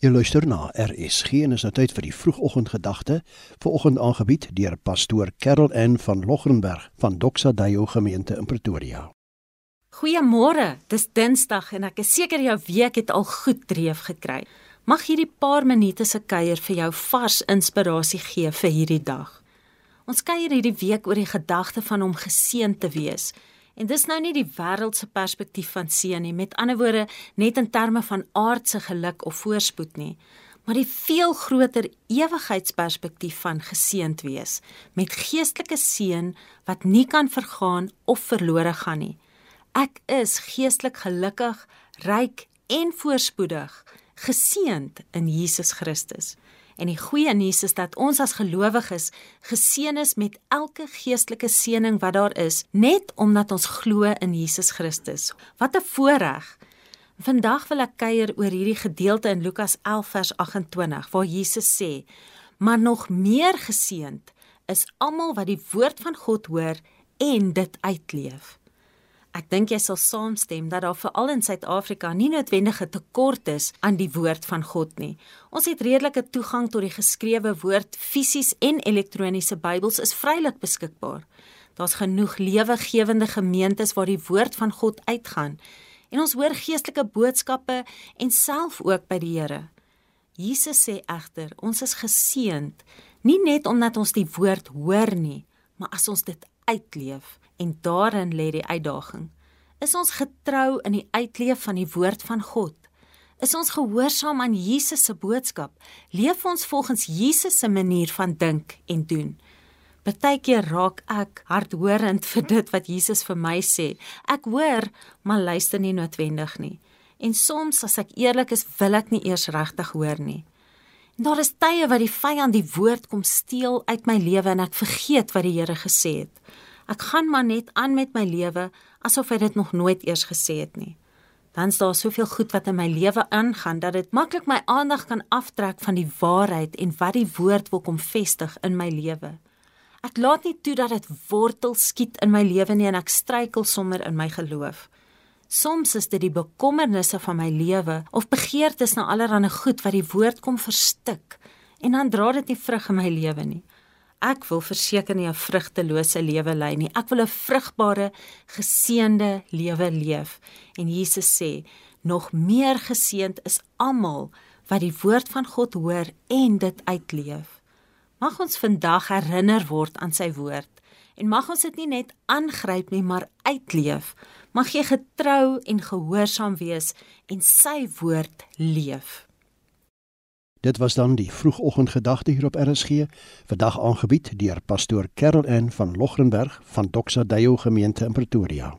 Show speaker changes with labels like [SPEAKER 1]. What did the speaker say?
[SPEAKER 1] Jy luister na RSG en is nou tyd vir die vroegoggendgedagte, vanoggend aangebied deur pastoor Karel N van Logrenberg van Doxa Deo gemeente in Pretoria.
[SPEAKER 2] Goeiemôre, dis Dinsdag en ek is seker jou week het al goed dreef gekry. Mag hierdie paar minute se kuier vir jou vars inspirasie gee vir hierdie dag. Ons kuier hierdie week oor die gedagte van om geseën te wees En dis nou nie die wêreldse perspektief van seën nie, met ander woorde, net in terme van aardse geluk of voorspoed nie, maar die veel groter ewigheidsperspektief van geseënd wees met geestelike seën wat nie kan vergaan of verlore gaan nie. Ek is geestelik gelukkig, ryk en voorspoedig, geseënd in Jesus Christus. En die goeie nuus is dat ons as gelowiges geseën is met elke geestelike seëning wat daar is, net omdat ons glo in Jesus Christus. Wat 'n voorreg. Vandag wil ek kuier oor hierdie gedeelte in Lukas 11 vers 28 waar Jesus sê: "Maar nog meer geseënd is almal wat die woord van God hoor en dit uitleef." Ek dink jy sal saamstem dat daar veral in Suid-Afrika nie noodwendige tekort is aan die woord van God nie. Ons het redelike toegang tot die geskrewe woord, fisies en elektroniese Bybels is vrylik beskikbaar. Daar's genoeg lewegewende gemeentes waar die woord van God uitgaan en ons hoor geestelike boodskappe en self ook by die Here. Jesus sê egter, ons is geseënd nie net omdat ons die woord hoor nie, maar as ons dit uitleef en daarin lê die uitdaging. Is ons getrou in die uitleef van die woord van God? Is ons gehoorsaam aan Jesus se boodskap? Leef ons volgens Jesus se manier van dink en doen? Partykeer raak ek hardhoorend vir dit wat Jesus vir my sê. Ek hoor, maar luister nie noodwendig nie. En soms as ek eerlik is, wil ek nie eers regtig hoor nie. Daar is tye wat die vyand die woord kom steel uit my lewe en ek vergeet wat die Here gesê het. Ek gaan maar net aan met my lewe asof hy dit nog nooit eers gesê het nie. Dan is daar soveel goed wat in my lewe aangaan dat dit maklik my aandag kan aftrek van die waarheid en wat die woord wil kom vestig in my lewe. Ek laat nie toe dat dit wortel skiet in my lewe nie en ek struikel sommer in my geloof. Soms is dit die bekommernisse van my lewe of begeertes na allerlei goed wat die woord kom verstik en dan dra dit nie vrug in my lewe nie. Ek wil verseker nie 'n vrugtelose lewe lei nie. Ek wil 'n vrugbare, geseënde lewe leef. En Jesus sê, nog meer geseënd is almal wat die woord van God hoor en dit uitleef. Mag ons vandag herinner word aan sy woord en mag ons dit nie net aangryp nie, maar uitleef. Mag jy getrou en gehoorsaam wees en sy woord leef.
[SPEAKER 1] Dit was dan die vroegoggendgedagte hier op RSG, vandag aangebied deur pastoor Karel N van Logrenberg van Doxa Deo gemeente in Pretoria.